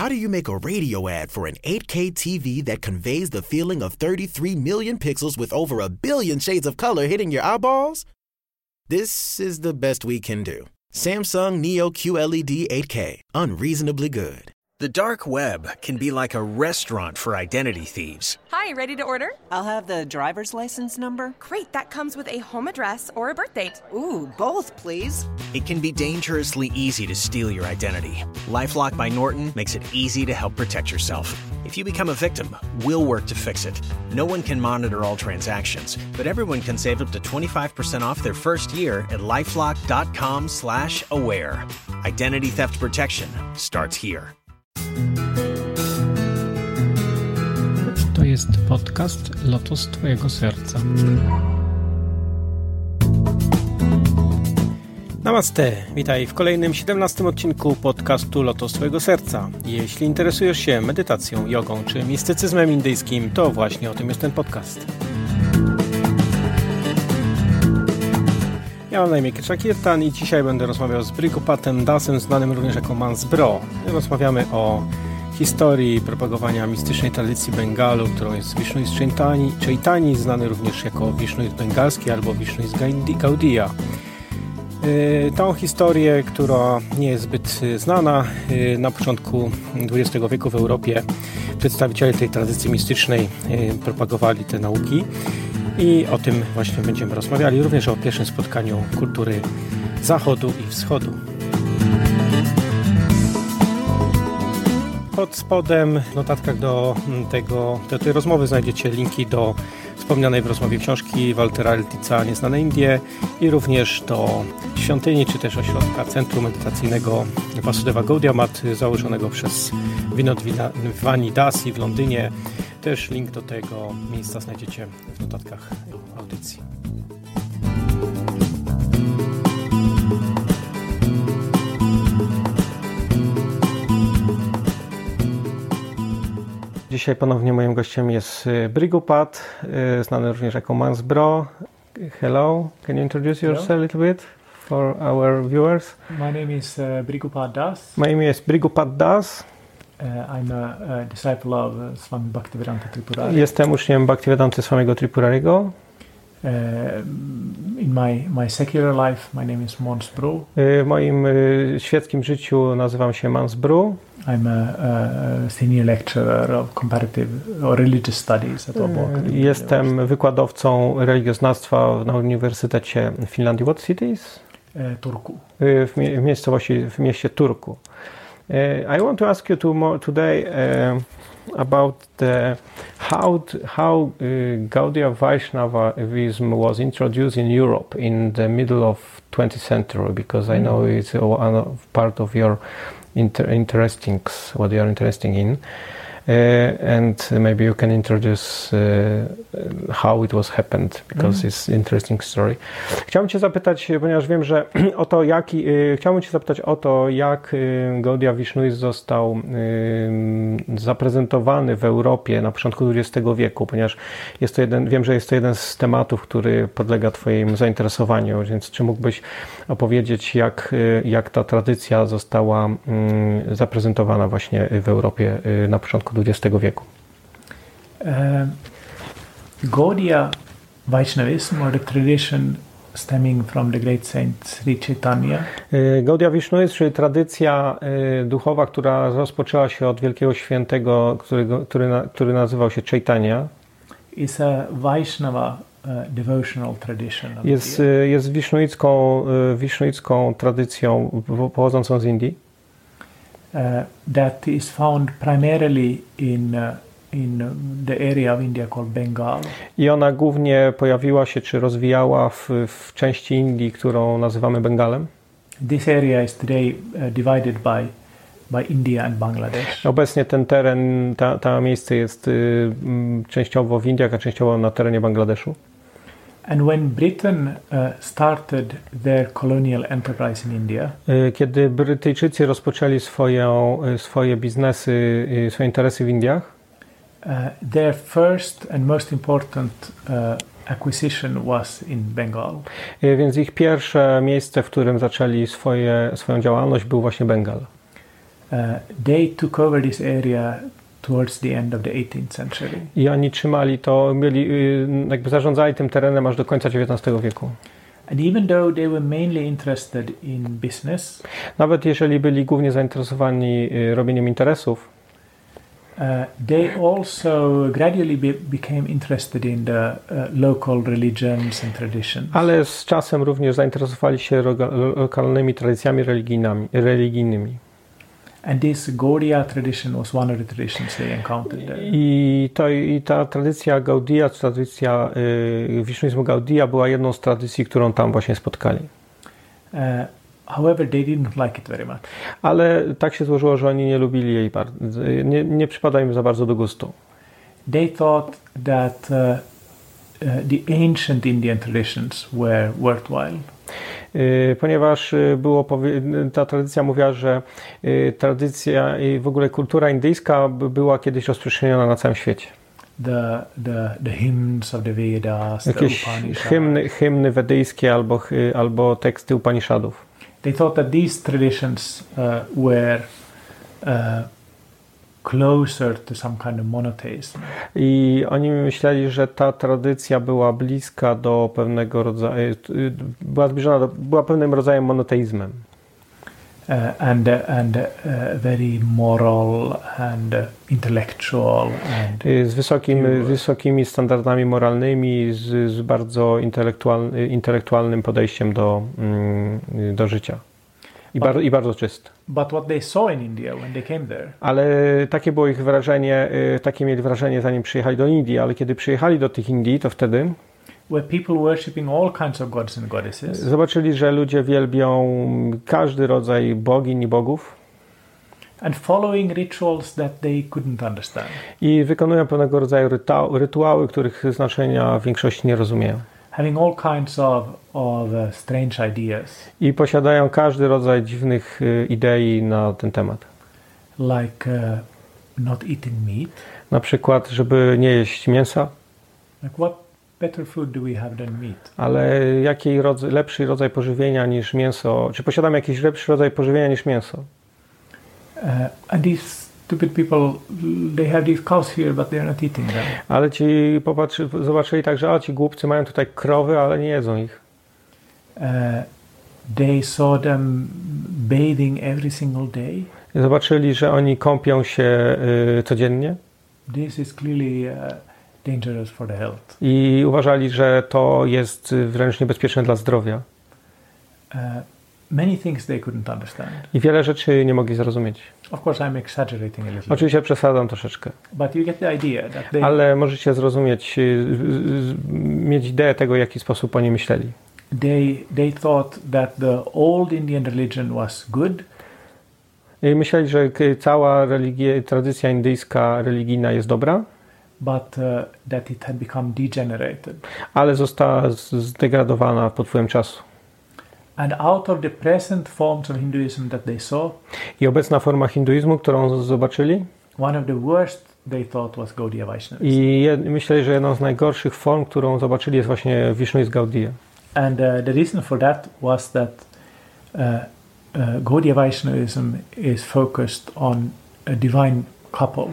How do you make a radio ad for an 8K TV that conveys the feeling of 33 million pixels with over a billion shades of color hitting your eyeballs? This is the best we can do. Samsung Neo QLED 8K, unreasonably good. The dark web can be like a restaurant for identity thieves. Hi, ready to order? I'll have the driver's license number. Great, that comes with a home address or a birth date. Ooh, both, please. It can be dangerously easy to steal your identity. Lifelock by Norton makes it easy to help protect yourself. If you become a victim, we'll work to fix it. No one can monitor all transactions, but everyone can save up to 25% off their first year at LifeLock.com/slash-aware. Identity theft protection starts here. To jest podcast Lotos Twojego Serca. Namaste, witaj w kolejnym 17 odcinku podcastu Lotos Twojego Serca. Jeśli interesujesz się medytacją, jogą czy mistycyzmem indyjskim, to właśnie o tym jest ten podcast. Ja mam na imię Kirsha Kirtan i dzisiaj będę rozmawiał z Brigupatem Dasem, znanym również jako Mansbro. Rozmawiamy o historii propagowania mistycznej tradycji Bengalu, którą jest Vishnuis Chaitani, Chaitani znany również jako Vishnuis Bengalski albo Vishnuis Gaudiya. Y, tą historię, która nie jest zbyt znana, y, na początku XX wieku w Europie przedstawiciele tej tradycji mistycznej y, propagowali te nauki i o tym właśnie będziemy rozmawiali, również o pierwszym spotkaniu kultury Zachodu i Wschodu. Pod spodem w notatkach do, tego, do tej rozmowy znajdziecie linki do wspomnianej w rozmowie książki Waltera Eltica Nieznane Indie i również do świątyni, czy też ośrodka Centrum Medytacyjnego Vasudeva Gaudiya Mat założonego przez Vinod Vani Dasi w Londynie. Też link do tego miejsca znajdziecie w notatkach audycji. Dzisiaj ponownie moim gościem jest Brigupat, znany również jako Mansbro. Hello, can you introduce yourself Hello. a little bit for our viewers? My name is uh, Brigupat Das. My name is Brigupat Das. Uh, I'm a, a, disciple of uh, Swami Bhaktivedanta Tripurari. Jestem uczniem Bhaktivedanty Swamiego Tripurariego. Uh, in my, my secular life, my name is Mons Bru. W moim świeckim życiu nazywam się Mans Bru. I'm a, a, senior lecturer of comparative or religious studies at Åbo Jestem wykładowcą religioznawstwa na Uniwersytecie w Finlandii. What cities? Turku. W, w miejscowości, w mieście Turku. I want to ask you to more today uh, about the how how uh, Gaudiya Vaishnavism was introduced in Europe in the middle of 20th century because I know it's a, part of your inter interesting what you are interested in. Uh, and maybe you can introduce uh, how it was happened because mm. it's interesting story. Chciałbym cię zapytać, ponieważ wiem, że o to jaki, y, chciałbym cię zapytać o to, jak Gaudiya Vishnuis został zaprezentowany w Europie na początku XX wieku, ponieważ jest to jeden, wiem, że jest to jeden z tematów, który podlega twojemu zainteresowaniu, więc czy mógłbyś opowiedzieć, jak, jak ta tradycja została zaprezentowana właśnie w Europie na początku XX wieku? Uh, Gaudiya Vaishnavism or the tradition stemming from the great saint Sri Chaitanya. Gaudiya Vaishnavism, czyli tradycja duchowa, która rozpoczęła się od wielkiego świętego, którego, który, który nazywał się Chaitanya. Is a Vaishnava uh, devotional tradition. Jest, jest wisznuicką, wisznuicką tradycją pochodzącą z Indii. Uh, that is found primarily in uh, in the area of India called Bengal. I ona głównie pojawiła się czy rozwijała w, w części Indii, którą nazywamy Bengalem. This area is today divided by by India and Bangladesh. Obecnie ten teren, ta, ta miejsce jest y, częściowo w Indiach, a częściowo na terenie Bangladeszu. Kiedy Brytyjczycy rozpoczęli swoją, swoje biznesy, swoje interesy w Indiach, uh, their first and most important uh, acquisition was in Bengal. Więc ich pierwsze miejsce, w którym zaczęli swoje, swoją działalność, był właśnie Bengal. Uh, they took over this area towards the end of the 18th century. I oni trzymali to, mieli, y, jakby zarządzali tym terenem aż do końca XIX wieku. And even though they were mainly interested in business, Nawet jeżeli byli głównie zainteresowani y, robieniem interesów, uh, they also gradually be, became interested in the uh, local religions and traditions. ale z czasem również zainteresowali się lo- lokalnymi tradycjami religijnymi. And this Gaudiya tradition was one of the traditions they encountered there. I, to, I ta tradycja Gaudia, czy tradycja y, wisznuzmu Gaudia była jedną z tradycji, którą tam właśnie spotkali. Uh, however, they didn't like it very much. Ale tak się złożyło, że oni nie lubili jej bardzo, nie, nie przypada im za bardzo do gustu. They thought that uh, uh, the ancient Indian traditions were worthwhile. Y, Ponieważ y, było, ta tradycja mówiła, że y, tradycja i w ogóle kultura indyjska by- była kiedyś rozprzestrzeniona na całym świecie. The, the, the hymns of the Vedas, Jakieś hymny, hymny wedyjskie albo, albo teksty Upanishadów. They thought that these traditions uh, were uh, closer to some kind of monotheism. I oni myśleli, że ta tradycja była bliska do pewnego rodzaju, była zbliżona do, była pewnym rodzajem monoteizmem. Uh, and uh, and uh, very moral and uh, intellectual and Y, Z wysokim, wysokimi standardami moralnymi, z, z bardzo intelektualny, intelektualnym podejściem do, mm, do życia. I, bar, I bardzo czyste. but what they saw in India when they came there Ale takie było ich wrażenie, y, takie mieli wrażenie zanim przyjechali do Indii, ale kiedy przyjechali do tych Indii, to wtedy were people worshipping all kinds of gods and goddesses zobaczyli, że ludzie wielbią każdy rodzaj bogiń i bogów and following rituals that they couldn't understand. i wykonują pewnego rodzaju rytuały, których znaczenia w większości nie rozumieją. Having all kinds of, of uh, strange ideas, I posiadają każdy rodzaj dziwnych y, idei na ten temat. like uh, not eating meat. Na przykład, żeby nie jeść mięsa, Like, what better food do we have than meat? ale jaki rodzaj, lepszy rodzaj pożywienia niż mięso? Czy posiadamy jakiś lepszy rodzaj pożywienia niż mięso? Uh, and these stupid people, they have these cows here, but they're not eating them. Ale ci popatrzy, zobaczyli tak, że a ci głupcy mają tutaj krowy, ale nie jedzą ich. Uh, they saw them bathing every single day. Zobaczyli, że oni kąpią się y, codziennie This is clearly uh, dangerous for the health. i uważali, że to jest y, wręcz niebezpieczne dla zdrowia. Uh, many things they couldn't understand. I wiele rzeczy nie mogli zrozumieć. Of course, I'm exaggerating a little, Oczywiście przesadzam troszeczkę, but you get the idea that they, ale możecie zrozumieć, y, y, mieć ideę tego, w jaki sposób oni myśleli. they they thought that the old Indian religion was good, I myśleli, że cała religia, tradycja indyjska religijna jest dobra, but uh, that it had become degenerated. ale została zdegradowana pod wpływem czasu. And out of the present forms of Hinduism that they saw, I obecna forma hinduizmu, którą zobaczyli, one of the worst they thought was Gaudiya Vaishnavism. i jed, myślę, że jedną z najgorszych form, którą zobaczyli, jest właśnie Vishnuizm Gaudiya. And uh, the reason for that was that uh, uh, Gaudiya Vaishnavism is focused on a divine couple.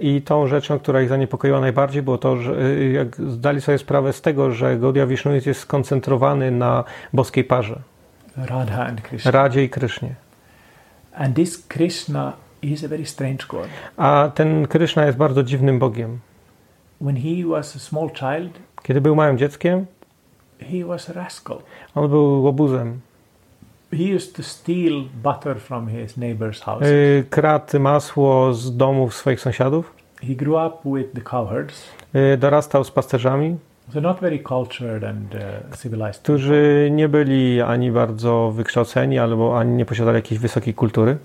I tą rzeczą, która ich zaniepokoiła najbardziej, było to, że e, jak zdali sobie sprawę z tego, że Gaudiya Vishnuizm jest skoncentrowany na boskiej parze, Radha and Krishna. Radzie i Krysznie. And this Krishna is a very strange god. A ten Kryszna jest bardzo dziwnym bogiem. When he was a small child, Kiedy był małym dzieckiem, he was a rascal. on był łobuzem. He used to steal butter from his neighbor's house. E, Kradł masło z domów swoich sąsiadów. He grew up with the cowherds, E, Dorastał z pasterzami, so not very cultured and uh, civilized. którzy nie byli ani bardzo wykształceni, albo ani nie posiadali jakiejś wysokiej kultury.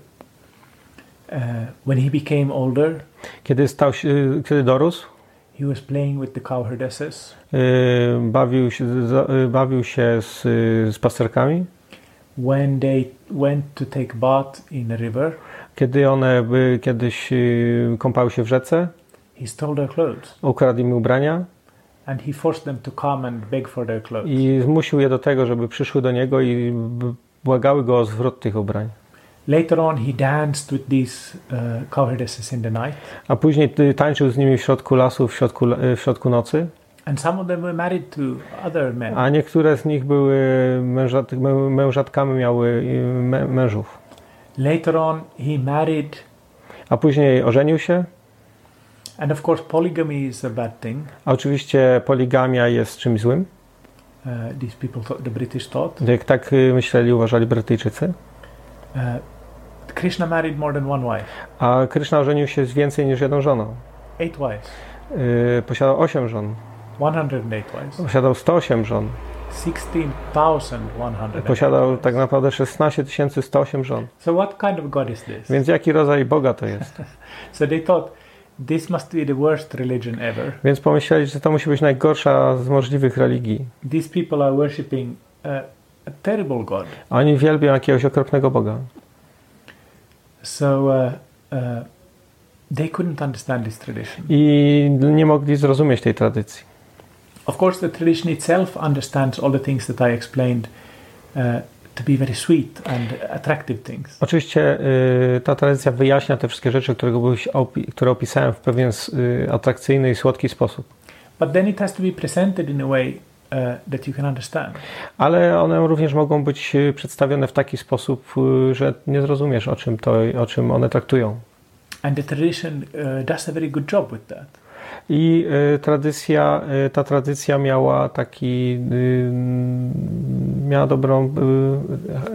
Uh, when he became older, Kiedy, stał się, kiedy dorósł, he was playing with the cowherdesses. bawił się, bawił się z, z pasterkami. When they went to take bath in a river, Kiedy one by kiedyś e, kąpały się w rzece, he stole their clothes ukradł im ubrania and he forced them to come and beg for their clothes. i zmusił je do tego, żeby przyszły do niego i błagały go o zwrot tych ubrań. Later on, he danced with these uh, in the night, A później y, tańczył z nimi w środku lasu, w środku, y, w środku nocy. And some of them were married to other men. A niektóre z nich były mężat, mę- mężatkami, miały y, mę- mężów. Later on, he married, A później ożenił się. and of course, polygamy is a bad thing. A oczywiście poligamia jest czymś złym. Uh, these people, thought, the British thought. Jak tak y, myśleli, uważali Brytyjczycy. Uh, Krishna married more than one wife, A Kryszna ożenił się z więcej niż jedną żoną. eight wives, Y, Posiadał 8 żon. 108 wives, Posiadał 108 żon. 16,100. Posiadał tak naprawdę 16 108 żon. So, what kind of God is this? Więc jaki rodzaj Boga to jest? So, they thought this must be the worst religion ever. Więc pomyśleli, że to musi być najgorsza z możliwych religii. These people are worshipping uh, a terrible God. A oni wielbią jakiegoś okropnego Boga. So, uh, uh, they couldn't understand this tradition. I nie mogli zrozumieć tej tradycji. Of course, the tradition itself understands all the things that I explained uh, to be very sweet and attractive things. Oczywiście y, ta tradycja wyjaśnia te wszystkie rzeczy, które, opi- które opisałem w pewien y, atrakcyjny i słodki sposób. But then it has to be presented in a way uh, that you can understand. Ale one również mogą być y, przedstawione w taki sposób, y, że nie zrozumiesz, o czym, to, o czym one traktują. And the tradition uh, does a very good job with that. I y, tradycja, y, ta tradycja miała taki, y, miała dobrą,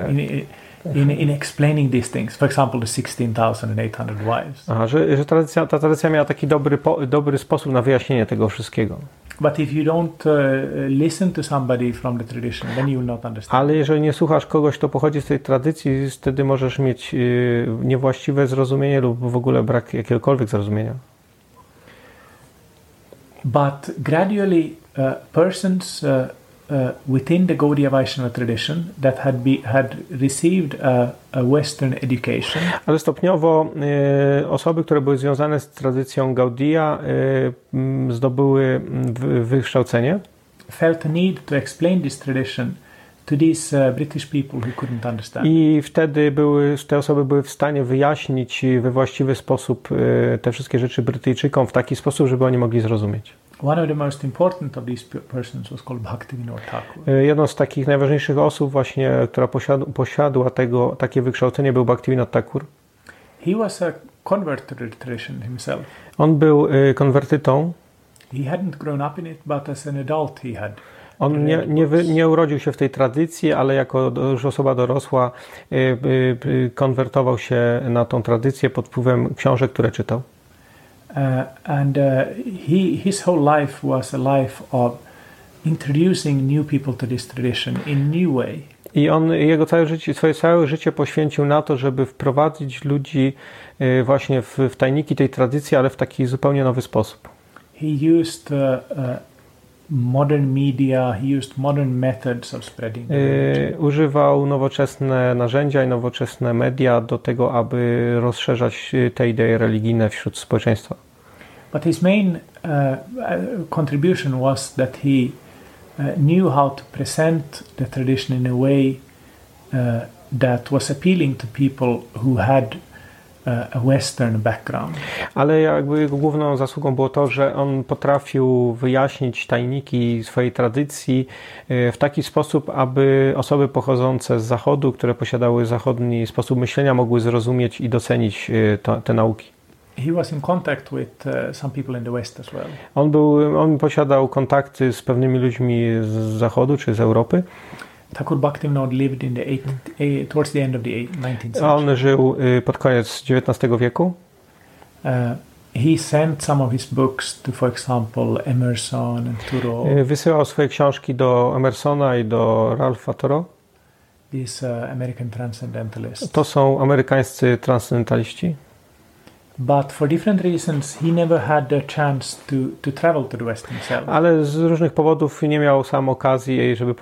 y, In, in, in explaining these things, for example, the 16,800 wives. aha, że, że tradycja, ta tradycja miała taki dobry, po, dobry sposób na wyjaśnienie tego wszystkiego. But if you don't uh, listen to somebody from the tradition, then you will not understand. Ale jeżeli nie słuchasz kogoś, kto pochodzi z tej tradycji, wtedy możesz mieć y, niewłaściwe zrozumienie lub w ogóle brak jakiegokolwiek zrozumienia. But gradually, uh, persons uh, uh, within the Gaudiya Vaishnava tradition that had be had received a, a Western education. Ale stopniowo osoby, które były związane z tradycją mm, zdobyły wykształcenie. Felt a need to explain this tradition to these uh, British people who couldn't understand. i wtedy były, te osoby były w stanie wyjaśnić we właściwy sposób y, te wszystkie rzeczy Brytyjczykom w taki sposób, żeby oni mogli zrozumieć. One of the most important of these pe- persons was called Bhaktivinoda Thakur. Y, Jedną z takich najważniejszych osób właśnie, która posiad, posiadła tego, takie wykształcenie był Bhaktivinoda Thakur. He was a convert to the tradition himself. On był y, konwertytą. He hadn't grown up in it, but as an adult he had. On nie, nie, wy, nie urodził się w tej tradycji, ale jako już osoba dorosła y, y, y, konwertował się na tą tradycję pod wpływem książek, które czytał. Uh, and uh, he, his whole life was a life of introducing new people to this tradition in new way. I on jego całe życie, swoje całe życie poświęcił na to, żeby wprowadzić ludzi właśnie w, w tajniki tej tradycji, ale w taki zupełnie nowy sposób. He used uh, modern media, he used modern methods of spreading the religion. Y, używał nowoczesne narzędzia i nowoczesne media do tego, aby rozszerzać te idee religijne wśród społeczeństwa. But his main uh, uh, contribution was that he uh, knew how to present the tradition in a way uh, that was appealing to people who had Western background. Ale jakby jego główną zasługą było to, że on potrafił wyjaśnić tajniki swojej tradycji y, w taki sposób, aby osoby pochodzące z Zachodu, które posiadały zachodni sposób myślenia, mogły zrozumieć i docenić y, to, te nauki. He was in contact with uh, some people in the West as well. On, był, on posiadał kontakty z pewnymi ludźmi z Zachodu czy z Europy. Thakur Bhaktivinoda lived in the eight, eh, towards the end of the eight, 19th century. On żył y, pod koniec XIX wieku. Uh, he sent some of his books to, for example, Emerson and Thoreau, Y, Wysyłał swoje książki do Emersona i do Ralpha Thoreau. these uh, American transcendentalists. To są amerykańscy transcendentaliści. But for different reasons, he never had the chance to, to travel to the West himself. Ale z różnych powodów nie miał sam okazji, żeby,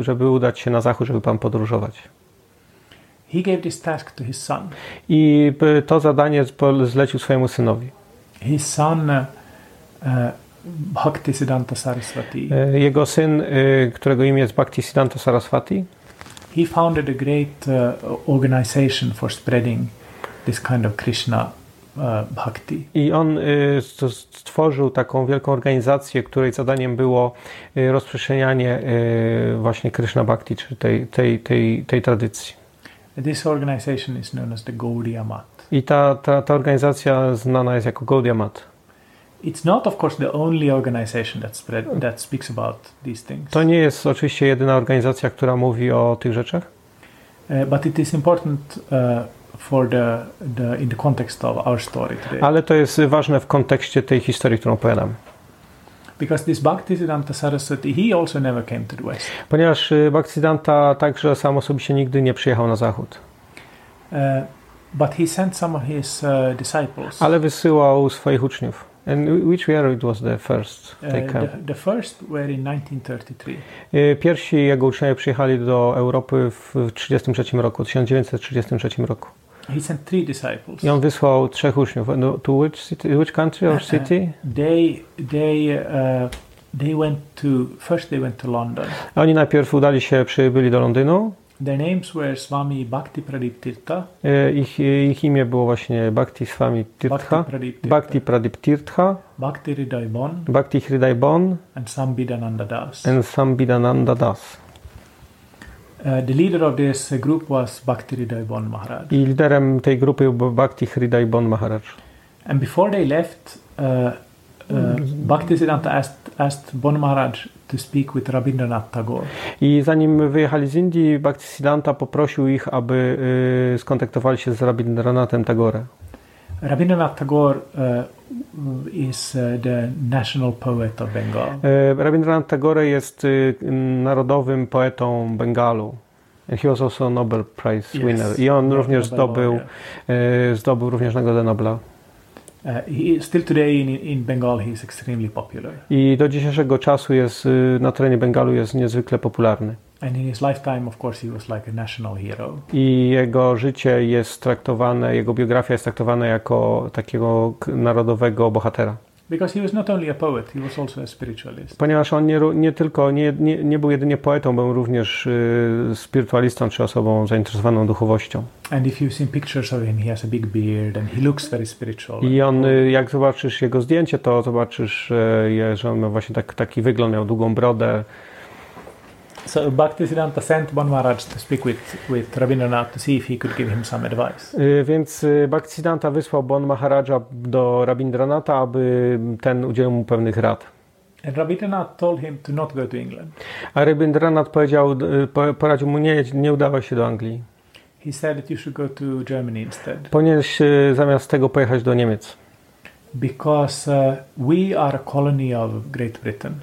żeby udać się na zachód, żeby pan podróżować. He gave this task to his son. I y, to zadanie zlecił swojemu synowi. His son, uh, uh, Bhaktisiddhanta Saraswati, Y, Jego syn, którego imię jest Bhaktisiddhanta Saraswati, he founded a great uh, organization for spreading this kind of Krishna bhakti. I on y, st- stworzył taką wielką organizację, której zadaniem było y, rozprzestrzenianie y, właśnie Krishna Bhakti, czy tej, tej, tej, tej tradycji. This organization is known as the Gaudiya Math. I ta, ta, ta organizacja znana jest jako Gaudiya Math. It's not, of course, the only organization that spread that speaks about these things. To nie jest oczywiście jedyna organizacja, która mówi o tych rzeczach, Uh, but it is important uh, for the, the in the context of our story today. ale to jest ważne w kontekście tej historii, którą opowiadam. Because this Bhaktisiddhanta Saraswati, he also never came to the West. Ponieważ y, Bhaktisiddhanta także sam osobiście nigdy nie przyjechał na zachód, Uh, but he sent some of his uh, disciples. ale wysyłał swoich uczniów. And which year it was the first Uh, they came? the, the first were in 1933. Y, Pierwsi jego uczniowie przyjechali do Europy w 1933 roku, 1933 roku. He sent three disciples. I on wysłał trzech uczniów. No, to which, city, which country or city? They they uh, they went to first they went to London. Oni najpierw udali się, przybyli do Londynu. Their names were Swami Bhakti Pradip Tirtha, Y, Ich, ich imię było właśnie Bhakti Swami Tirtha, Bhakti Pradip Tirtha, Bhakti Pradip Tirtha, Bhakti Hriday Bon, Bhakti Hriday Bon and Sambidananda Das. and Sambidananda Das. Uh, the leader of this group was Bhakti Hriday Bon Maharaj. I liderem tej grupy był Bhakti Hriday Bon Maharaj. And before they left, uh, uh, Bhaktisiddhanta asked, asked Bon Maharaj to speak with Rabindranath Tagore. I zanim wyjechali z Indii, Bhaktisiddhanta poprosił ich, aby y, skontaktowali się z Rabindranathem Tagore. Rabindranath Tagore uh, is uh, the national poet of Bengal. E, Rabindranath Tagore jest y, narodowym poetą Bengalu. And he was also a Nobel Prize Yes. winner. I on Nobel również Nobel, zdobył, yeah. e, zdobył również Nagrodę Nobla. Uh, he, still today in, in Bengal, he is extremely popular. I do dzisiejszego czasu jest y, na terenie Bengalu jest niezwykle popularny. And in his lifetime, of course, he was like a national hero. I jego życie jest traktowane, jego biografia jest traktowana jako takiego narodowego bohatera. Because he was not only a poet, he was also a spiritualist. Ponieważ on nie, nie tylko, nie, nie, nie był jedynie poetą, był również y, spirytualistą czy osobą zainteresowaną duchowością. And if you've seen pictures of him, he has a big beard and he looks very spiritual. I on, y, jak zobaczysz jego zdjęcie, to zobaczysz, y, że on ma właśnie tak, taki wygląd, miał długą brodę. So Bhaktisiddhanta sent Bon Maharaj to speak with, with Rabindranath to see if he could give him some advice. Y, Więc y, Bhaktisiddhanta wysłał Bon Maharaja do Rabindranata, aby ten udzielił mu pewnych rad. And Rabindranath told him to not go to England. A Rabindranath powiedział, y, po- poradził mu nie, nie udawaj się do Anglii. He said that you should go to Germany instead. Powinieneś zamiast tego pojechać do Niemiec. Because uh, we are a colony of Great Britain.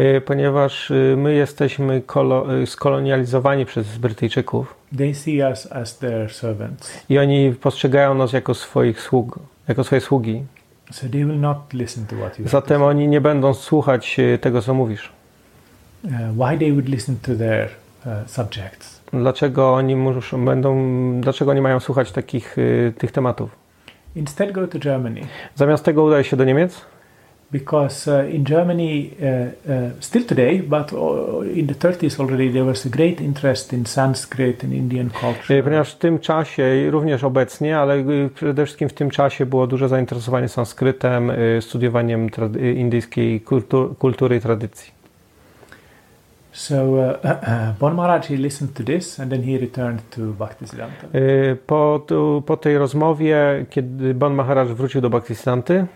Y, Ponieważ y, my jesteśmy kolo, y, skolonializowani przez Brytyjczyków They see us as their servants. i oni postrzegają nas jako swoich sług, jako swoje sługi. So they will not listen to what you Zatem oni nie będą słuchać tego, co mówisz. Uh, why they would listen to their uh, subjects? Dlaczego oni muszą, będą, dlaczego oni mają słuchać takich tych tematów? Instead, go to Germany. Zamiast tego udaj się do Niemiec, Because uh, in Germany, uh, uh, still today, but uh, in the 30s already, there was a great interest in Sanskrit and Indian culture. y, ponieważ w tym czasie, również obecnie, ale y, przede wszystkim w tym czasie było duże zainteresowanie sanskrytem, y, studiowaniem y, indyjskiej kultu- kultury i tradycji. So uh, Bon Maharaj he listened to this, and then he returned to Bhaktisiddhanta. Y, Po, po tej rozmowie, kiedy Bon Maharaj wrócił do Bhaktisiddhanty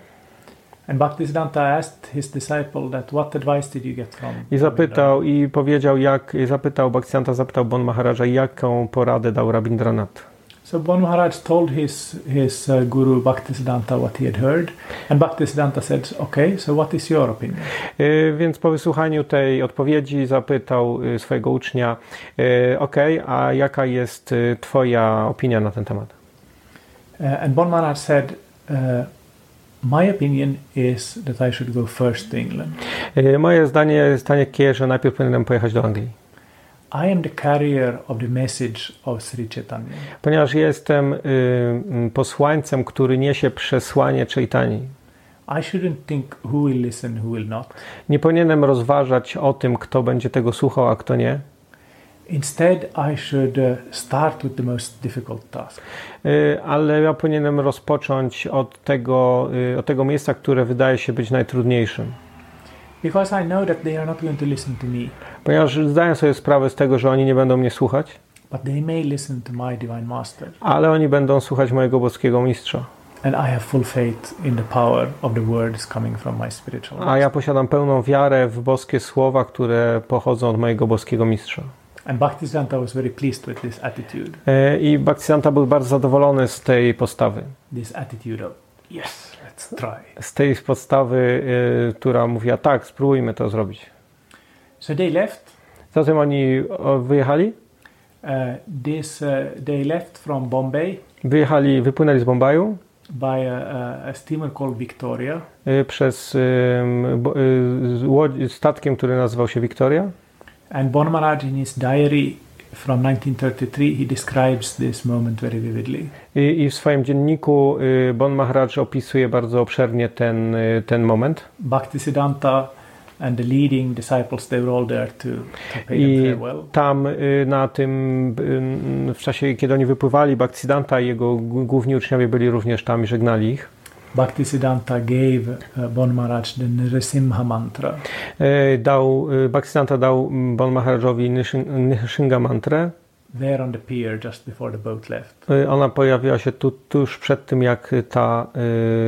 And Bhaktisiddhanta asked his disciple that what advice did you get from? i zapytał, i powiedział, jak, i zapytał, Bhaktisiddhanta zapytał Bon Maharaja, jaką poradę dał Rabindranath. So Bon Maharaj told his his uh, guru Bhaktisiddhanta what he had heard, and Bhaktisiddhanta said, "Okay, so what is your opinion?" Y, Więc po wysłuchaniu tej odpowiedzi zapytał y, swojego ucznia, y, ok, a jaka jest twoja opinia na ten temat? Uh, and Bon Maharaj said, uh, "My opinion is that I should go first to England. Moje zdanie jest takie, że najpierw powinienem pojechać do Anglii. I am the carrier of the message of Sri Chaitanya. Ponieważ jestem y, mm, posłańcem, który niesie przesłanie Chaitani. I shouldn't think who will listen, who will not. Nie powinienem rozważać o tym, kto będzie tego słuchał, a kto nie. instead, I should uh, start with the most difficult task. Y, ale ja powinienem rozpocząć od tego, y, od tego miejsca, które wydaje się być najtrudniejszym. Because I know that they are not going to listen to me, Ponieważ zdaję sobie sprawę z tego, że oni nie będą mnie słuchać, but they may listen to my divine master. ale oni będą słuchać mojego boskiego mistrza. And I have full faith in the power of the words coming from my spiritual A ja posiadam pełną wiarę w boskie słowa, które pochodzą od mojego boskiego mistrza. And Bhaktisiddhanta was very pleased with this attitude, Y, I Bhaktisiddhanta był bardzo zadowolony z tej postawy. this attitude of, yes, let's try. Z tej postawy, y, która mówiła, tak, spróbujmy to zrobić. So they left. Zatem oni wyjechali, Uh, this, uh, they left from Bombay wyjechali, wypłynęli z Bombaju by a, a, steamer called Victoria. y, przez ym, bo- y, statkiem, który nazywał się Victoria. And Bon Maharaj, in his diary from 1933, he describes this moment very vividly. I, I w swoim dzienniku y, Bon Maharaj opisuje bardzo obszernie ten, ten moment. Bhaktisiddhanta and the leading disciples, they were all there to, to pay I farewell. tam y, na tym, y, w czasie kiedy oni wypływali, Bhaktisiddhanta i jego główni uczniowie byli również tam i żegnali ich. Bhaktisiddhanta gave uh, Bon Maharaj the Nrsimha mantra. Y, Dał, y, Bhaktisiddhanta dał Bon Maharajowi Nishinga mantrę. there on the pier just before the boat left. Ona pojawiła się tu, tuż przed tym, jak ta,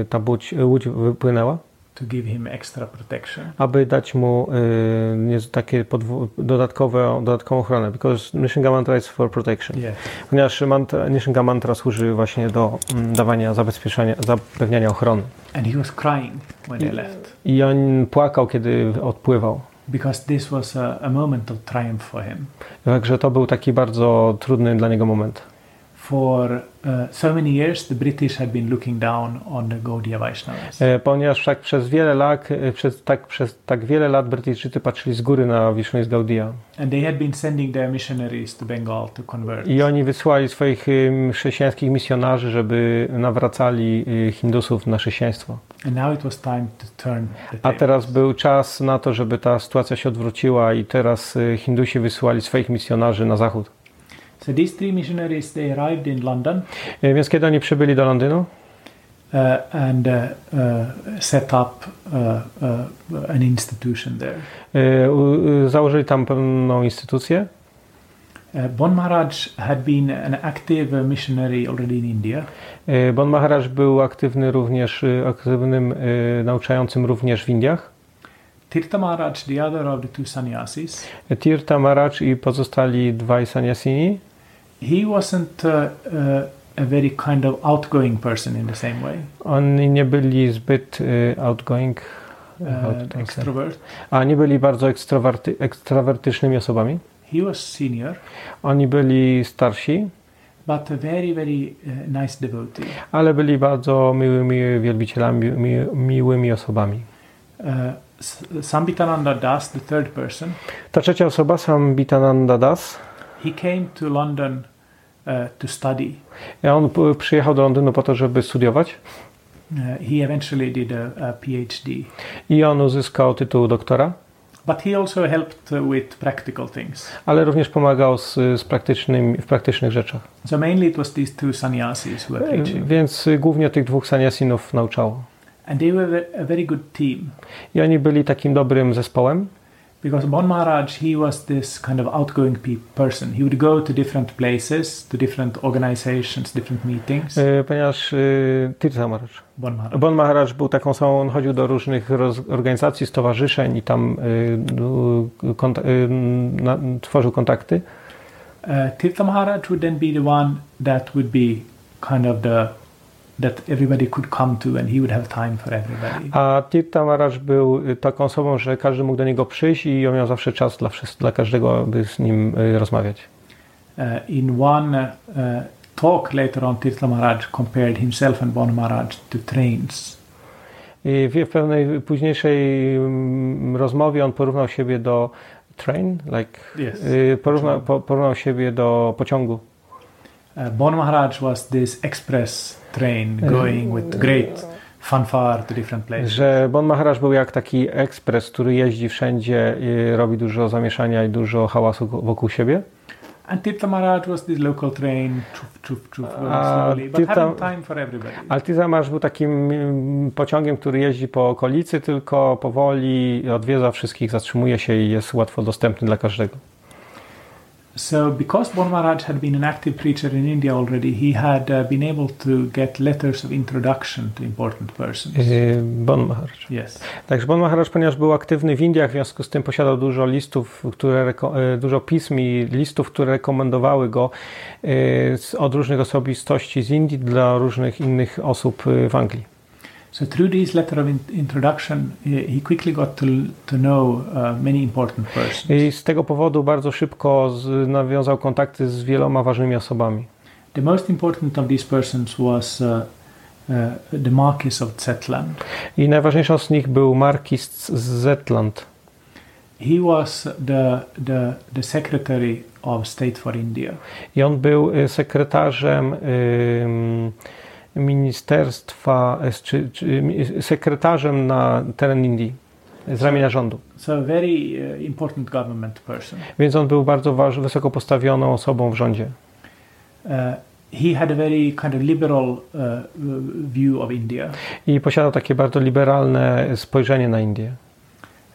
ta łódź wypłynęła, to give him extra protection. aby dać mu y, takie dodatkowe, dodatkową ochronę. Because Nishinga mantra is for protection. Yeah. Ponieważ mantra, Nishinga mantra służy właśnie do mm, dawania zabezpieczenia, zapewniania ochrony. And he was crying when they left I on płakał, kiedy odpływał. because this was a, a moment of triumph for him. Także to był taki bardzo trudny dla niego moment. For uh, so many years, the British had been looking down on the Gaudiya Vaishnavas. E, Ponieważ tak przez wiele lat, e, przez tak, przez tak wiele lat Brytyjczycy patrzyli z góry na Wisznu z Gaudia. And they had been sending their missionaries to Bengal to convert. I oni wysłali swoich ym, chrześcijańskich misjonarzy, żeby nawracali Hindusów na chrześcijaństwo. And now it was time to turn the A teraz był czas na to, żeby ta sytuacja się odwróciła i teraz Hindusi wysyłali swoich misjonarzy na zachód. So these three missionaries, they arrived in London Y, Więc kiedy oni przybyli do Londynu, uh, and uh, uh, set up uh, uh, an institution there. y, założyli tam pewną instytucję. Uh, bon Maharaj had been an active missionary already in India. Y, Bon Maharaj był aktywny również, aktywnym nauczającym również w Indiach. Tirtha Maharaj, the other of the two sannyasis, Tirtha Maharaj i pozostali dwaj sannyasini. He wasn't uh, uh, a very kind of outgoing person in the same way, Oni nie byli zbyt y, outgoing, uh, Out- extrovert. a nie byli bardzo ekstrawerty, ekstrawertycznymi osobami. He was senior, Oni byli starsi, but a very, very uh, nice devotee. ale byli bardzo miłymi wielbicielami, mi, miłymi osobami. Uh, Sambitananda Das, the third person, Ta trzecia osoba, Sambitananda Das, he came to London to study. on p- przyjechał do Londynu po to, żeby studiować Uh, he eventually did a, a PhD. i on uzyskał tytuł doktora, But he also helped with practical things. ale również pomagał z, z praktycznym, w praktycznych rzeczach. So mainly it was these two sannyasis who were preaching. Więc głównie tych dwóch sanyasinów nauczało. And they were a very good team I oni byli takim dobrym zespołem, because Bon Maharaj, he was this kind of outgoing pe- person. He would go to different places, to different organizations, different meetings. y, ponieważ y, Tirtha Maharaj. Bon Maharaj. Bon Maharaj był taką samą, on chodził do różnych roz, organizacji, stowarzyszeń i tam konta, y, na, tworzył kontakty. Uh, Tirtha Maharaj would then be the one that would be kind of the that everybody could come to and he would have time for everybody. A Tirtha Maharaj był y, taką osobą, że każdy mógł do niego przyjść i on miał zawsze czas dla, dla każdego, aby z nim y, rozmawiać. Uh, in one uh, talk later on, Tirtha Maharaj compared himself and Bon Maharaj to trains. I w w pewnej późniejszej mm, rozmowie on porównał siebie do train, like, Yes. y, porównał, po, porównał siebie do pociągu. Uh, bon Maharaj was this express train going with great fanfare to different places. Że Bon Maharaj był jak taki ekspres, który jeździ wszędzie, i robi dużo zamieszania i dużo hałasu wokół siebie. And Tirtha Maharaj was the local train, chuf, going A slowly, but Tirtha- having time for everybody. Altiza Marsz był takim mm, pociągiem, który jeździ po okolicy, tylko powoli odwiedza wszystkich, zatrzymuje się i jest łatwo dostępny dla każdego. So, because Bon Maharaj had been an active preacher in India already, he had uh, been able to get letters of introduction to important persons. Yy, Bon Maharaj. Yes. Także Bon Maharaj, ponieważ był aktywny w Indiach, w związku z tym posiadał dużo listów, które, e, dużo pism i listów, które rekomendowały go z- od różnych osobistości z Indii dla różnych innych osób w Anglii. So, through this letter of in- introduction, he quickly got to, to know uh, many important persons. I z tego powodu bardzo szybko z, nawiązał kontakty z wieloma ważnymi osobami. The most important of these persons was uh, uh, the Marquis of Zetland. I najważniejszą z nich był Markis z Zetland. He was the, the, the Secretary of State for India. I on był e, sekretarzem ym, ministerstwa, e, czy, czy, mi- sekretarzem na teren Indii z ramienia rządu. So, a very uh, important government person. Więc on był bardzo waż, wysoko postawioną osobą w rządzie. Uh, he had a very kind of liberal uh, view of India. I posiadał takie bardzo liberalne spojrzenie na Indię.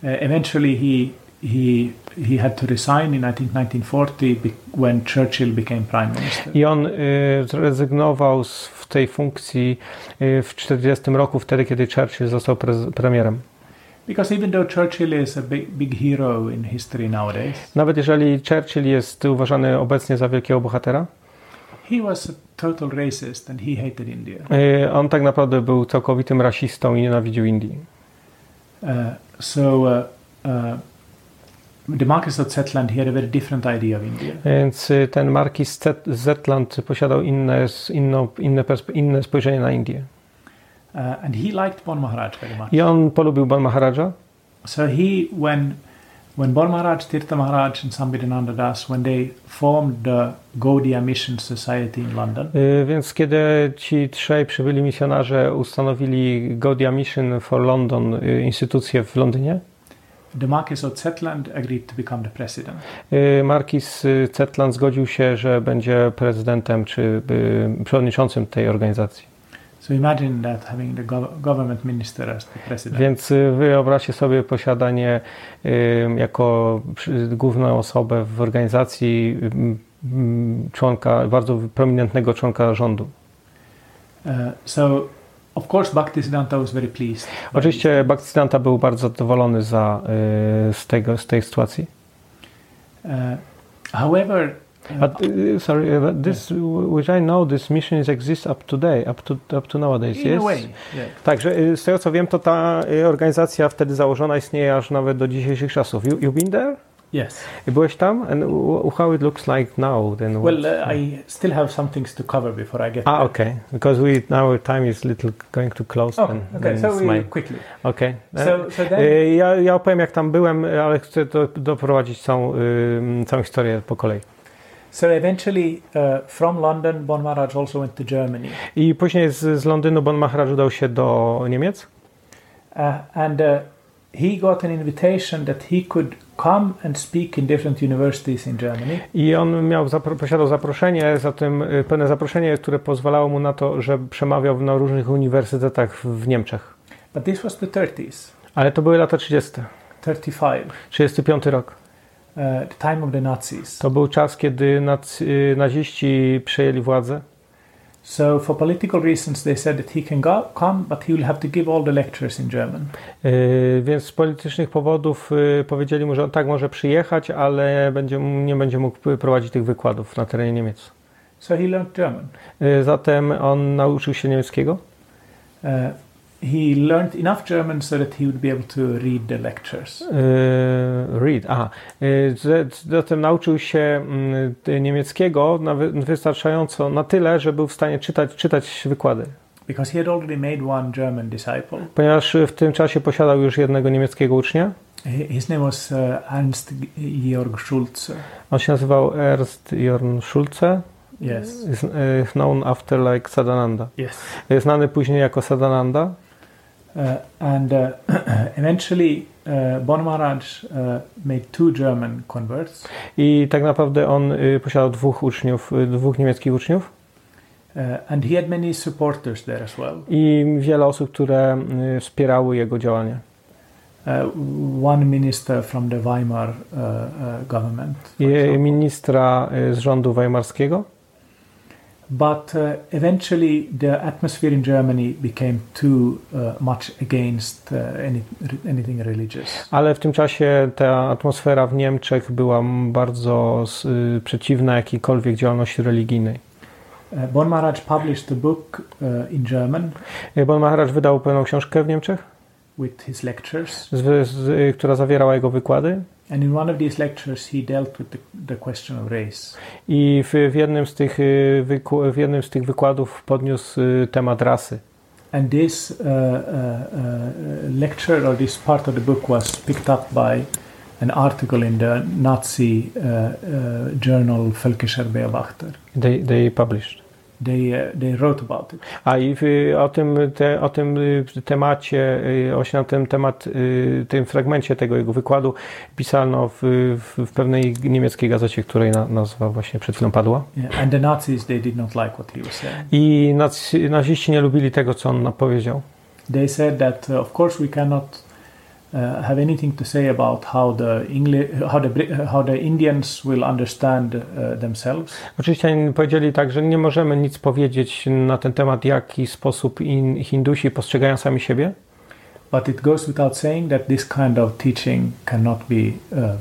Uh, eventually, he he he had to resign in I think 1940 be- when Churchill became prime minister. I on y, zrezygnował z, w tej funkcji y, w 1940 roku, wtedy kiedy Churchill został prez, premierem. Because even though Churchill is a big big hero in history nowadays, Nawet jeżeli Churchill jest uważany obecnie za wielkiego bohatera, he was a total racist and he hated India. y, on tak naprawdę był całkowitym rasistą i nienawidził Indii. Uh, so. Uh, uh, the Marquis of Zetland, had a very different idea of India. Więc y, ten Markis Zetland posiadał inne, inną, inne, inne spojrzenie na Indię. Uh, and he liked Bon Maharaj very much. I on polubił Ban Maharaja. So he, when when Bon Maharaj, Tirtha Maharaj, and Sambhidananda Das, when they formed the Gaudiya Mission Society in London, Y, Więc kiedy ci trzej przybyli misjonarze ustanowili Gaudiya Mission for London, y, instytucję w Londynie, the Marquis of Zetland agreed to become the president. y, Markis y, Zetland zgodził się, że będzie prezydentem czy y, przewodniczącym tej organizacji. So imagine that having the gov- government minister as the president. Więc wyobraźcie sobie posiadanie jako główną osobę w organizacji członka, bardzo prominentnego członka rządu. Uh, so, of course, Bhaktisiddhanta was very pleased. Oczywiście Bhaktisiddhanta był bardzo zadowolony za, y, z, tego, z tej sytuacji. Uh, however, uh, But uh, sorry, uh, but this, which I know, this mission is exists up to day, up to up to nowadays. in yes. a way, yeah. Także z tego co wiem, to ta organizacja wtedy założona istnieje aż nawet do dzisiejszych czasów. You, you been there? Yes. Byłeś tam? And how it looks like now? Then Well, uh, I still have some things to cover before I get ah, there. okay. Because we our time is little going to close. Oh, then, okay. then So my- quickly. Okay. So, so then, Y, Ja, ja opowiem jak tam byłem, ale chcę do, doprowadzić całą, y, całą historię po kolei. so eventually, uh, from London, Bon Maharaj also went to Germany, I później z, z Londynu Bon Maharaj udał się do Niemiec. uh, and uh, he got an invitation that he could come and speak in different universities in Germany. I on miał, posiadał zaproszenie, zatem y, pewne zaproszenie, które pozwalało mu na to, że przemawiał na różnych uniwersytetach w, Niemczech. But this was the 30s, Ale to były lata 30. 35, 35 rok. uh, the time of the Nazis. To był czas, kiedy nac, y, naziści przejęli władzę. So, for political reasons, they said that he can go, come, but he will have to give all the lectures in German. Y, Więc z politycznych powodów y, powiedzieli mu, że on tak może przyjechać, ale będzie, nie będzie mógł prowadzić tych wykładów na terenie Niemiec. So he learned German. Y, Zatem on nauczył się niemieckiego. Uh, he learned enough German so that he would be able to read the lectures. Y, Read, aha. Z- Zatem nauczył się mm, niemieckiego wystarczająco, na tyle, że był w stanie czytać, czytać wykłady. Because he had already made one German disciple. Ponieważ y, w tym czasie posiadał już jednego niemieckiego ucznia. Hi- His name was Ernst Georg Schulze. On się nazywał Ernst Jorn Schulze. Yes. Is known after like Sadananda. Yes. Znany później jako Sadananda. Uh, and uh, eventually, uh, Bon Maharaj made two German converts, I tak naprawdę on y, posiadał dwóch uczniów, y, dwóch niemieckich uczniów and he had many supporters there as well. i wiele osób, które y, wspierały jego działanie. One minister from the Weimar government, ministra z rządu weimarskiego, but uh, eventually the atmosphere in Germany became too uh, much against uh, any, anything religious. ale w tym czasie ta atmosfera w Niemczech była bardzo y, przeciwna jakiejkolwiek działalności religijnej. Uh, bon Maharaj published a book uh, in German Y, Bon Maharaj wydał pewną książkę w Niemczech, with his lectures, z, z, y, która zawierała jego wykłady and in one of these lectures he dealt with the, the question of race. i w, w, jednym z tych, w jednym z tych wykładów podniósł temat rasy. And this uh, uh, uh, lecture or this part of the book was picked up by an article in the Nazi uh, uh, journal Völkischer Beobachter. They, they published. They, uh, they wrote about it. A i o tym, te, o tym y, temacie, y, właśnie na ten temat, y, tym fragmencie tego jego wykładu pisano w, w, w pewnej niemieckiej gazecie, której na, nazwa właśnie przed chwilą padła. Yeah, and the Nazis, they did not like what he was saying. I nazi, naziści nie lubili tego, co on powiedział. They said that, uh, of course, we cannot uh, have anything to say about how the English, how the how the Indians will understand uh, themselves. Oczywiście powiedzieli tak, że nie możemy nic powiedzieć na ten temat, w jaki sposób in, Hindusi postrzegają sami siebie, But it goes without saying that this kind of teaching cannot be uh,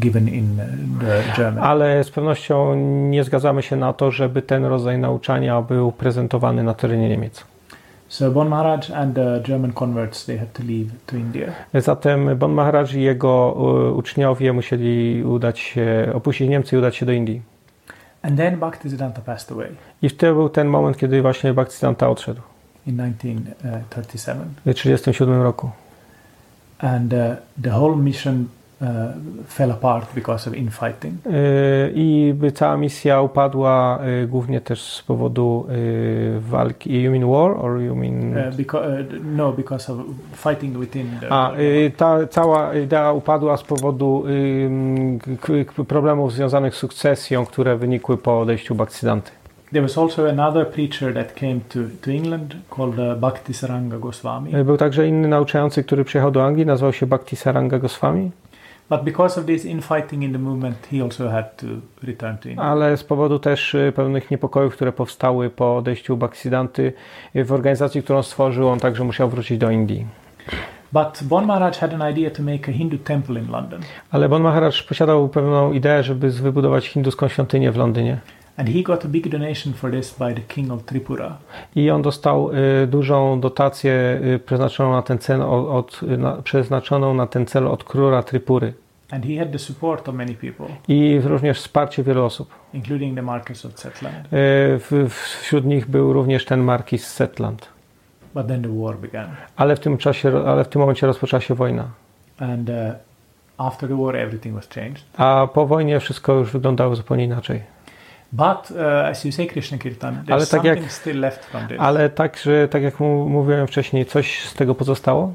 given in uh, German. ale z pewnością nie zgadzamy się na to, żeby ten rodzaj nauczania był prezentowany na terenie Niemiec. So Bon Maharaj and the German converts they had to leave to India. Zatem Bon Maharaj i jego y, uczniowie musieli udać się, opuścić Niemcy i udać się do Indii. And then Bhaktisiddhanta passed away I wtedy był ten moment, kiedy właśnie Bhaktisiddhanta odszedł. in 1937, W 1937 roku. and uh, the whole mission uh, fell apart because of infighting. Y, I cała misja upadła y, głównie też z powodu y, walki. You mean war or you mean... Uh, because uh, no, because of fighting within the. A, ta cała idea upadła z powodu problemów związanych z sukcesją, które wynikły po odejściu Bhaktisiddhanty. There was also another preacher that came to, to England called Goswami. Był także inny nauczający, który przyjechał do Anglii, nazywał się Bhakti Saranga Goswami, But because of this infighting in the movement, he also had to return to India. ale z powodu też y, pewnych niepokojów, które powstały po odejściu Bhaktisiddhanty y, w organizacji, którą stworzył, on także musiał wrócić do Indii. But Bon Maharaj had an idea to make a Hindu temple in London. Ale Bon Maharaj posiadał pewną ideę, żeby wybudować hinduską świątynię w Londynie. And he got a big donation for this by the king of Tripura. I on dostał y, dużą dotację y, przeznaczoną na ten cel od, od, na, przeznaczoną na ten cel od króla Trypury. And he had the support of many people, I również wsparcie wielu osób. including the Marquess of Zetland. Y, w, wśród nich był również ten markiz Setland. But then the war began. Ale w tym czasie, ale w tym momencie rozpoczęła się wojna. And uh, after the war, everything was changed. A po wojnie wszystko już wyglądało zupełnie inaczej. But uh, as you say, Krishna Kirtan, there's Ale tak jak- something still left from this. Ale także, tak jak mówiłem wcześniej, coś z tego pozostało.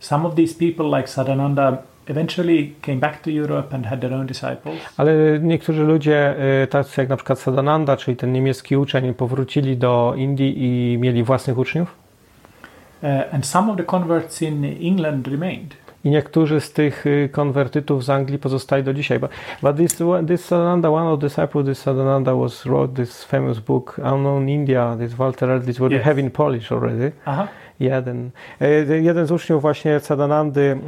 Some of these people, like Sadananda, eventually came back to Europe and had their own disciples. Ale niektórzy ludzie, y, tacy jak na przykład Sadananda, czyli ten niemiecki uczeń, powrócili do Indii i mieli własnych uczniów. Uh, and some of the converts in England remained. I niektórzy z tych y, konwertytów z Anglii pozostali do dzisiaj. But, but this, this Sadananda, one of the disciples, this Sadananda was wrote this famous book, Unknown India, this Walter Eldritch, what you Yes. have in Polish already. Aha. Jeden. E, Jeden z uczniów właśnie Sadanandy,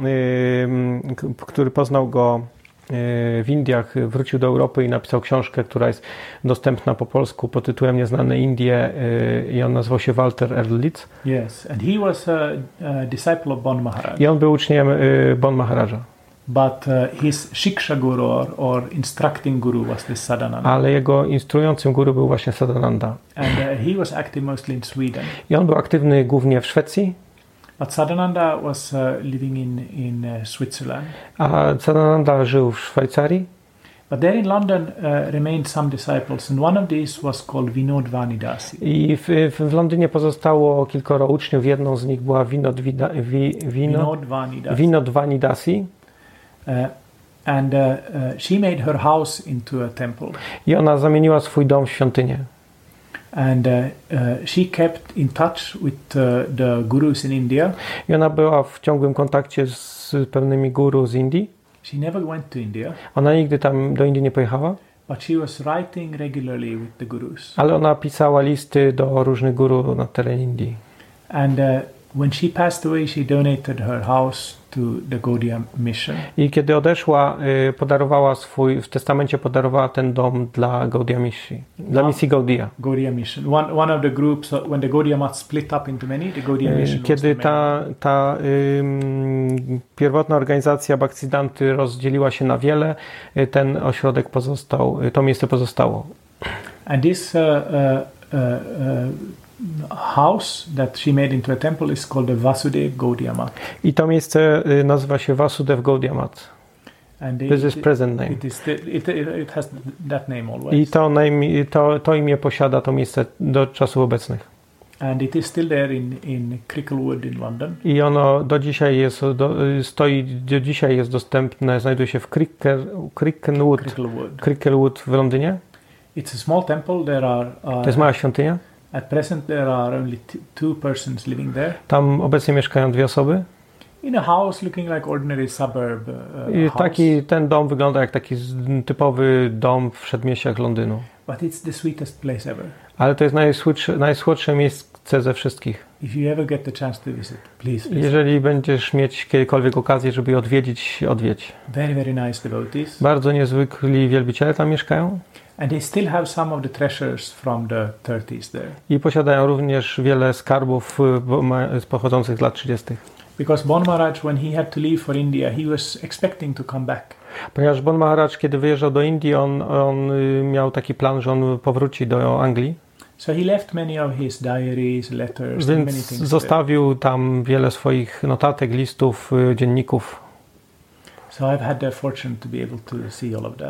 k- który poznał go y, w Indiach, wrócił do Europy i napisał książkę, która jest dostępna po polsku pod tytułem Nieznane Indie i on nazywał się Walter Ehrlitz Yes, and he was a, a disciple of Bon Maharaj. i on był uczniem Bon Maharaja. But uh, his Shiksha guru or, or instructing guru was this Sadananda. ale jego instruującym guru był właśnie Sadananda. And uh, he was active mostly in Sweden. I on był aktywny głównie w Szwecji, But Sadananda was uh, living in, in uh, Switzerland. a Sadananda żył w Szwajcarii But there in London uh, remained some disciples, and one of these was called Vinod Vanidasi. I w, w, Londynie pozostało kilkoro uczniów. Jedną z nich była Vinod, Vida, Vi, Vino, Vinod Vanidasi. Vinod Vanidasi. Uh, and uh, uh, she made her house into a temple. I ona zamieniła swój dom w świątynię. And she kept in touch with the gurus in India. I ona była w ciągłym kontakcie z pewnymi guru z Indii. She never went to India, Ona nigdy tam do Indii nie pojechała, but she was writing regularly with the gurus. ale ona pisała listy do różnych guru na terenie Indii. And uh, when she passed away, she donated her house I kiedy odeszła, y, podarowała swój, w testamencie podarowała ten dom dla Gaudiya Misji, dla No. misji Gaudiya. Gaudiya mission. One, one of the groups, uh, when the Gaudiya Math split up into many, the Gaudiya Y, mission Kiedy ta, ta ym, pierwotna organizacja Bhaktisiddhanty rozdzieliła się na wiele, y, ten ośrodek pozostał, to miejsce pozostało. And this uh, uh, uh, uh, house that she made into a temple is called the Vasudev Gaudiya Math. I to miejsce y, nazywa się Vasudev Gaudiya Math. And This is present name. It, is still, it, it, has that name always. I to, name, to, to imię posiada to miejsce do czasów obecnych. and it is still there in, in Cricklewood in London. I ono do dzisiaj jest, do, y, stoi, do dzisiaj jest dostępne, znajduje się w Cricker, Crickenwood, Cricklewood. Cricklewood w Londynie. It's a small temple. There are uh, To jest mała świątynia. At present there are only two persons living there Tam obecnie mieszkają dwie osoby. in a house looking like ordinary suburb uh, I house. taki, ten dom wygląda jak taki typowy dom w przedmieściach Londynu. But it's the sweetest place ever. Ale to jest najsłodsze, najsłodsze miejsce ze wszystkich. If you ever get the chance to visit, please visit. Jeżeli będziesz mieć kiedykolwiek okazję, żeby je odwiedzić, odwiedź. Very very nice devotees, Bardzo niezwykli wielbiciele tam mieszkają and they still have some of the treasures from the 30s there. i posiadają również wiele skarbów y, pochodzących z lat 30. Because Bon Maharaj, when he had to leave for India, he was expecting to come back. Ponieważ Bon Maharaj, kiedy wyjeżdżał do Indii, on, on y, miał taki plan, że on powróci do Anglii, So he left many of his diaries, letters, and many więc things. there. zostawił tam wiele swoich notatek, listów, y, dzienników.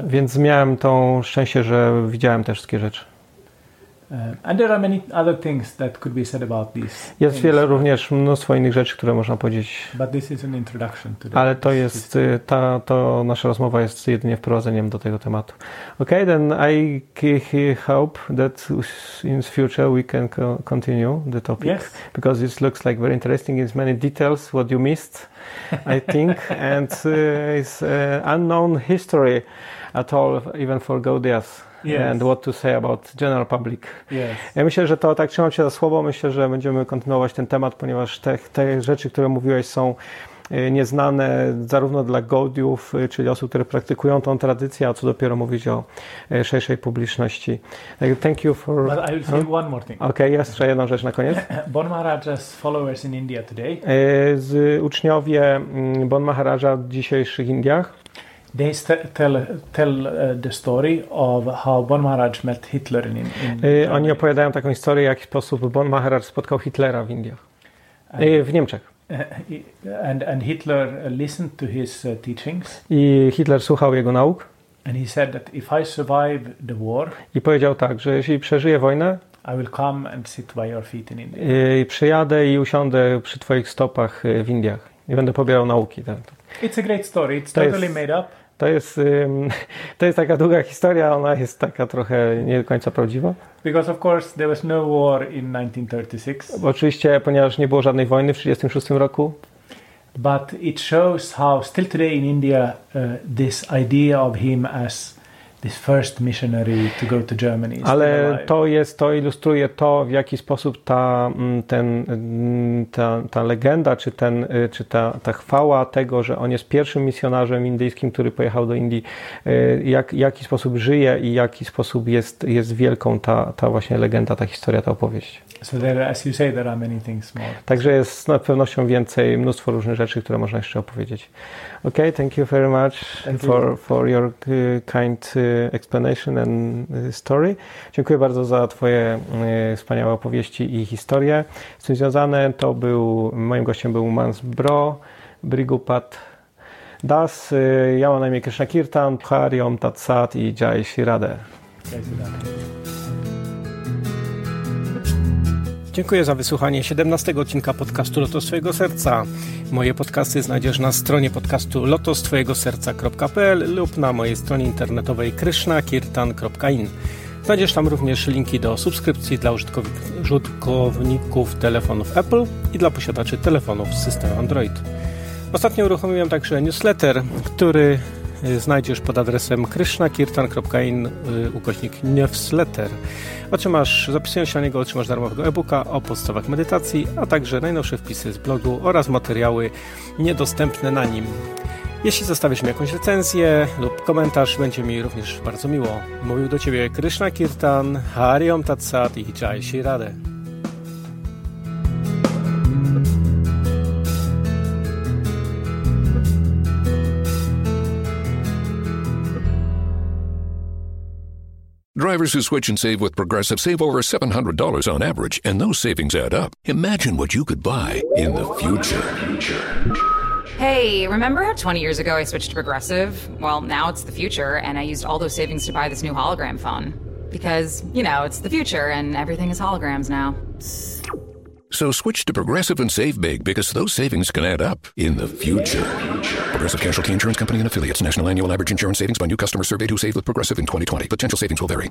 Więc miałem tą szczęście, że widziałem te wszystkie rzeczy. Uh, and there are many other things that could be said about these. Jest things, wiele również, mnóstwo innych rzeczy, które można powiedzieć, But this is an introduction to ale to jest, y, ta, to nasza rozmowa jest jedynie wprowadzeniem do tego tematu. Okay, then I hope that in future we can co- continue the topic. Yes. because it looks like very interesting. It's many details what you missed, I think, and uh, it's uh, unknown history at all, even for Gaudias. Yes. And what to say about general public. Yes. Ja myślę, że to tak trzymam się za słowo. Myślę, że będziemy kontynuować ten temat, ponieważ te, te rzeczy, które mówiłeś, są e, nieznane zarówno dla Gaudiów, e, czyli osób, które praktykują tą tradycję, a co dopiero mówić o e, szerszej publiczności. Thank you for. But I will say one more thing. Okej, jeszcze jedną rzecz na koniec. Bon Maharaj's followers in India today, z uczniowie mm, Bon Maharaja w dzisiejszych Indiach they tell tell uh, the story of how Bon Maharaj met Hitler in, in Germany. oni opowiadają taką historię, w jaki sposób Bon Maharaj spotkał Hitlera w Indiach, e, w Niemczech. and and Hitler uh, listened to his uh, teachings, I Hitler słuchał jego nauk and he said that if I survive the war, i powiedział tak, że jeśli przeżyję wojnę, I will come and sit by your feet in India. e, przyjadę i usiądę przy Twoich stopach w Indiach i będę pobierał nauki. Tak. It's a great story. It's To jest- totally made up, To jest, to jest taka długa historia, ona jest taka trochę nie do końca prawdziwa. because of course there was no war in 1936, Bo oczywiście, ponieważ nie było żadnej wojny w 1936 roku, but it shows how still today in India uh, this idea of him as this first missionary to go to Germany. Ale to jest, to ilustruje to, w jaki sposób ta, mm, ten, mm, ta, ta legenda, czy, ten, y, czy ta, ta chwała tego, że on jest pierwszym misjonarzem indyjskim, który pojechał do Indii, y, jak, jaki sposób żyje i jaki sposób jest, jest wielką ta, ta właśnie legenda, ta historia, ta opowieść. So there, as you say, there are many things more. Także jest z pewnością więcej, mnóstwo różnych rzeczy, które można jeszcze opowiedzieć. Okay, thank you very much Thank for, you. for your uh, kind uh, explanation and uh, story. Dziękuję bardzo za Twoje uh, wspaniałe opowieści i historie. Z tym związane to był, moim gościem był Mans Bro, Brigupat Das, y, ja mam na imię Krishna Kirtan, Hari Om Tat Sat i Jai Shri Radhe. Dziękuję za wysłuchanie 17 odcinka podcastu Lotos Twojego Serca. Moje podcasty znajdziesz na stronie podcastu lotostwojegoserca.pl lub na mojej stronie internetowej krishnakirtan.in. Znajdziesz tam również linki do subskrypcji dla użytkowników telefonów Apple i dla posiadaczy telefonów z systemem Android. Ostatnio uruchomiłem także newsletter, który znajdziesz pod adresem krishnakirtan.in y, ukośnik newsletter. Otrzymasz, zapisując się na niego, otrzymasz darmowego e-booka o podstawach medytacji, a także najnowsze wpisy z blogu oraz materiały niedostępne na nim. Jeśli zostawisz mi jakąś recenzję lub komentarz, będzie mi również bardzo miło. Mówił do Ciebie Krishna Kirtan, Hariom Tatsat i Jai Shri Drivers who switch and save with Progressive save over $700 on average, and those savings add up. Imagine what you could buy in the future. Hey, remember how 20 years ago I switched to Progressive? Well, now it's the future, and I used all those savings to buy this new hologram phone. Because, you know, it's the future, and everything is holograms now. So switch to Progressive and save big because those savings can add up in the future. Progressive Casualty Insurance Company and affiliates. National annual average insurance savings by new customers surveyed who saved with Progressive in 2020. Potential savings will vary.